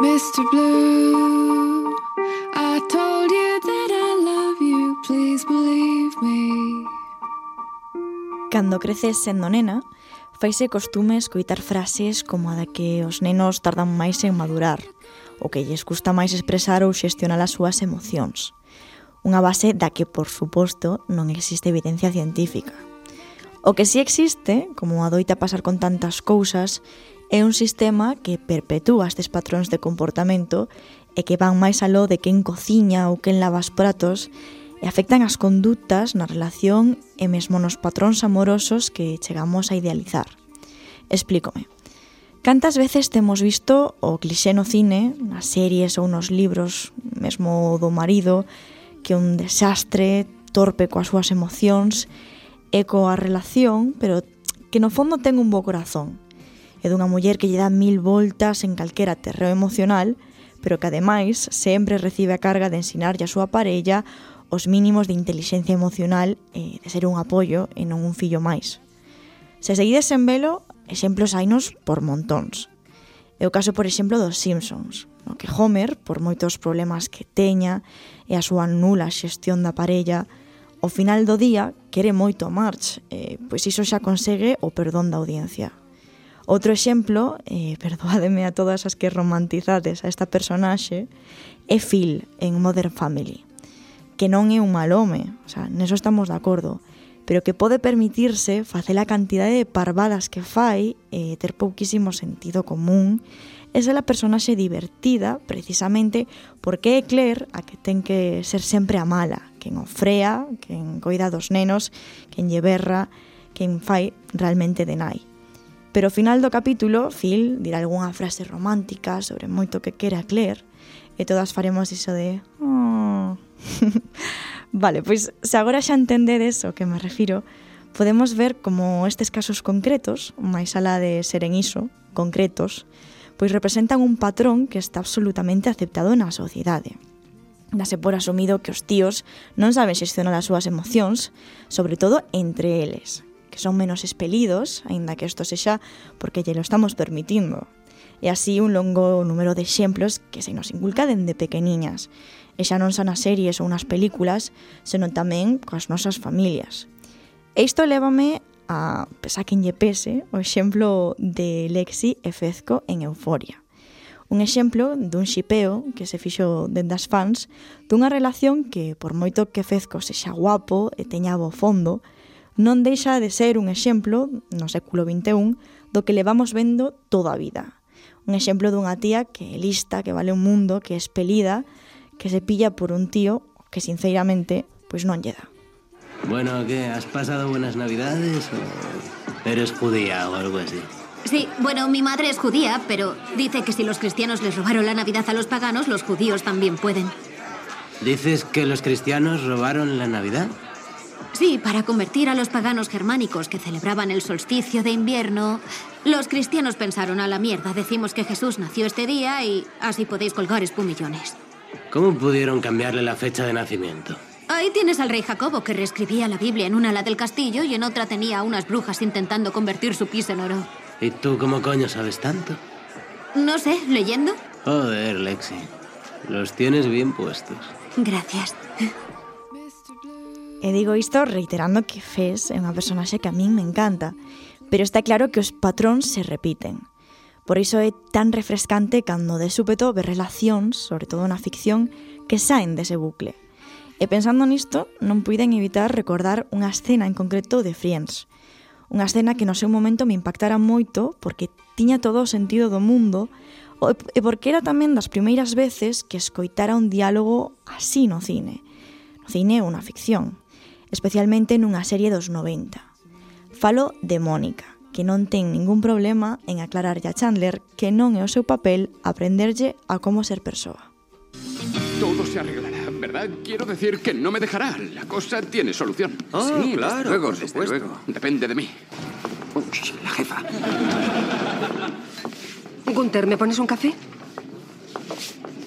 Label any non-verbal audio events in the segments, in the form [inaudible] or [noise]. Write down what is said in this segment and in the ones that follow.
Mr. Blue, I told you that I love you, please believe me. Cando creces sendo nena, faise costume escoitar frases como a da que os nenos tardan máis en madurar, o que lles custa máis expresar ou xestionar as súas emocións. Unha base da que, por suposto, non existe evidencia científica. O que sí existe, como adoita pasar con tantas cousas, É un sistema que perpetúa estes patróns de comportamento e que van máis aló de quen cociña ou quen lava os pratos e afectan as condutas na relación e mesmo nos patróns amorosos que chegamos a idealizar. Explícome. Cantas veces temos visto o clixé no cine, nas series ou nos libros, mesmo do marido, que un desastre, torpe coas súas emocións e coa relación, pero que no fondo ten un bo corazón, e dunha muller que lle dá mil voltas en calquera terreo emocional, pero que ademais sempre recibe a carga de ensinarlle a súa parella os mínimos de inteligencia emocional e de ser un apoio e non un fillo máis. Se seguides en velo, exemplos hainos por montóns. É o caso, por exemplo, dos Simpsons, no que Homer, por moitos problemas que teña e a súa nula xestión da parella, ao final do día quere moito a March, eh, pois iso xa consegue o perdón da audiencia. Outro exemplo, eh, perdoademe a todas as que romantizades a esta personaxe, é Phil en Modern Family, que non é un mal home, o sea, neso estamos de acordo, pero que pode permitirse facer a cantidade de parvadas que fai e eh, ter pouquísimo sentido común, esa é a personaxe divertida precisamente porque é Claire a que ten que ser sempre a mala, quen ofrea, quen coida dos nenos, quen lle berra, quen fai realmente de nai. Pero ao final do capítulo, Phil dirá algunha frase romántica sobre moito que quera Claire e todas faremos iso de... Oh. [laughs] vale, pois se agora xa entendedes o que me refiro, podemos ver como estes casos concretos, máis ala de seren iso, concretos, pois representan un patrón que está absolutamente aceptado na sociedade. Dase por asumido que os tíos non saben xestionar as súas emocións, sobre todo entre eles, que son menos expelidos, aínda que isto sexa porque lle lo estamos permitindo. E así un longo número de exemplos que se nos inculca dende pequeniñas. E xa non son as series ou nas películas, senón tamén coas nosas familias. E isto lévame a, pesa quen lle pese, o exemplo de Lexi e Fezco en Euforia. Un exemplo dun xipeo que se fixo dende as fans dunha relación que, por moito que Fezco sexa guapo e teña bo fondo, non deixa de ser un exemplo, no século XXI, do que levamos vendo toda a vida. Un exemplo dunha tía que é lista, que vale un mundo, que é espelida, que se pilla por un tío que, sinceramente, pois non lle dá. Bueno, ¿qué? ¿Has pasado buenas navidades o eres judía o algo así? Sí, bueno, mi madre es judía, pero dice que si los cristianos les robaron la Navidad a los paganos, los judíos también pueden. ¿Dices que los cristianos robaron la Navidad? Sí, para convertir a los paganos germánicos que celebraban el solsticio de invierno, los cristianos pensaron a la mierda, decimos que Jesús nació este día y así podéis colgar espumillones. ¿Cómo pudieron cambiarle la fecha de nacimiento? Ahí tienes al rey Jacobo, que reescribía la Biblia en una ala del castillo y en otra tenía a unas brujas intentando convertir su pis en oro. ¿Y tú cómo coño sabes tanto? No sé, leyendo. Joder, Lexi. Los tienes bien puestos. Gracias. E digo isto reiterando que Fes é unha personaxe que a min me encanta, pero está claro que os patróns se repiten. Por iso é tan refrescante cando de súpeto ver relacións, sobre todo na ficción, que saen dese bucle. E pensando nisto, non puiden evitar recordar unha escena en concreto de Friends. Unha escena que no seu momento me impactara moito porque tiña todo o sentido do mundo e porque era tamén das primeiras veces que escoitara un diálogo así no cine. No cine é unha ficción, especialmente nunha serie dos 90. Falo de Mónica, que non ten ningún problema en aclararlle a Chandler que non é o seu papel aprenderlle a como ser persoa. Todo se arreglará, ¿verdad? Quiero decir que no me dejará. La cosa tiene solución. Oh, sí, claro, desde luego, por desde supuesto. luego. Depende de mí. Uy, la jefa. Gunther, ¿me pones un café?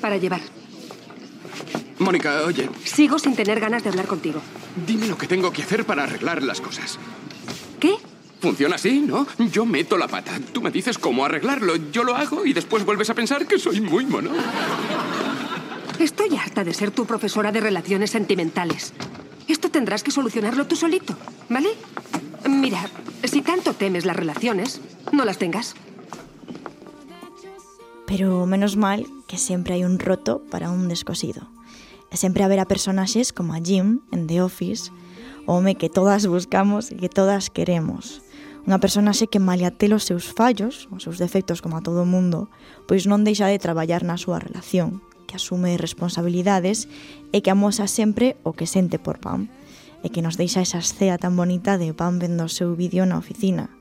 Para llevar. Mónica, oye, Sigo sin tener ganas de hablar contigo. Dime lo que tengo que hacer para arreglar las cosas. ¿Qué? Funciona así, ¿no? Yo meto la pata. Tú me dices cómo arreglarlo. Yo lo hago y después vuelves a pensar que soy muy mono. Estoy harta de ser tu profesora de relaciones sentimentales. Esto tendrás que solucionarlo tú solito, ¿vale? Mira, si tanto temes las relaciones, no las tengas. Pero menos mal que sempre hai un roto para un descosido. E sempre haberá personaxes como a Jim en The Office, o home que todas buscamos e que todas queremos. Unha personaxe que malia ter os seus fallos, os seus defectos como a todo o mundo, pois non deixa de traballar na súa relación, que asume responsabilidades e que amosa sempre o que sente por Pam, e que nos deixa esa escena tan bonita de Pam vendo o seu vídeo na oficina,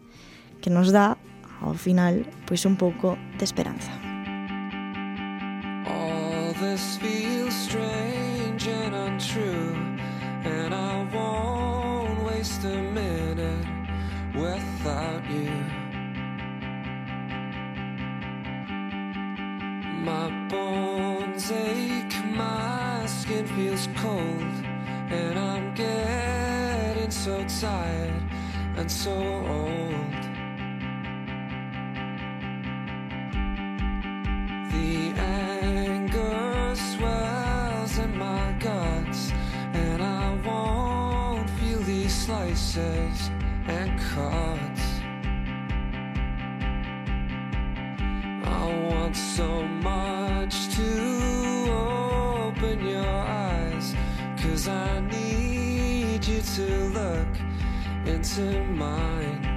que nos dá, ao final, pois un pouco de esperanza. This feels strange and untrue, and I won't waste a minute without you. My bones ache, my skin feels cold, and I'm getting so tired and so old. And cuts. I want so much to open your eyes, cause I need you to look into mine.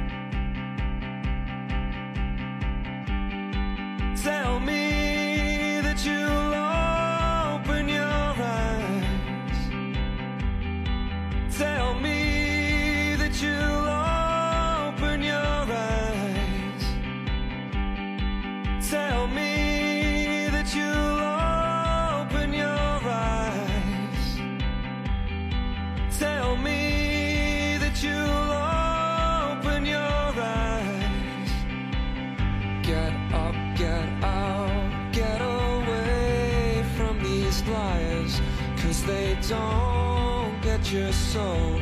Don't get your soul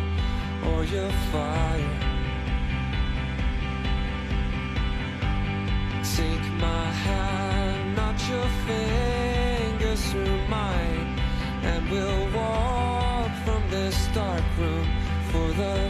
or your fire. Take my hand, not your fingers through mine, and we'll walk from this dark room for the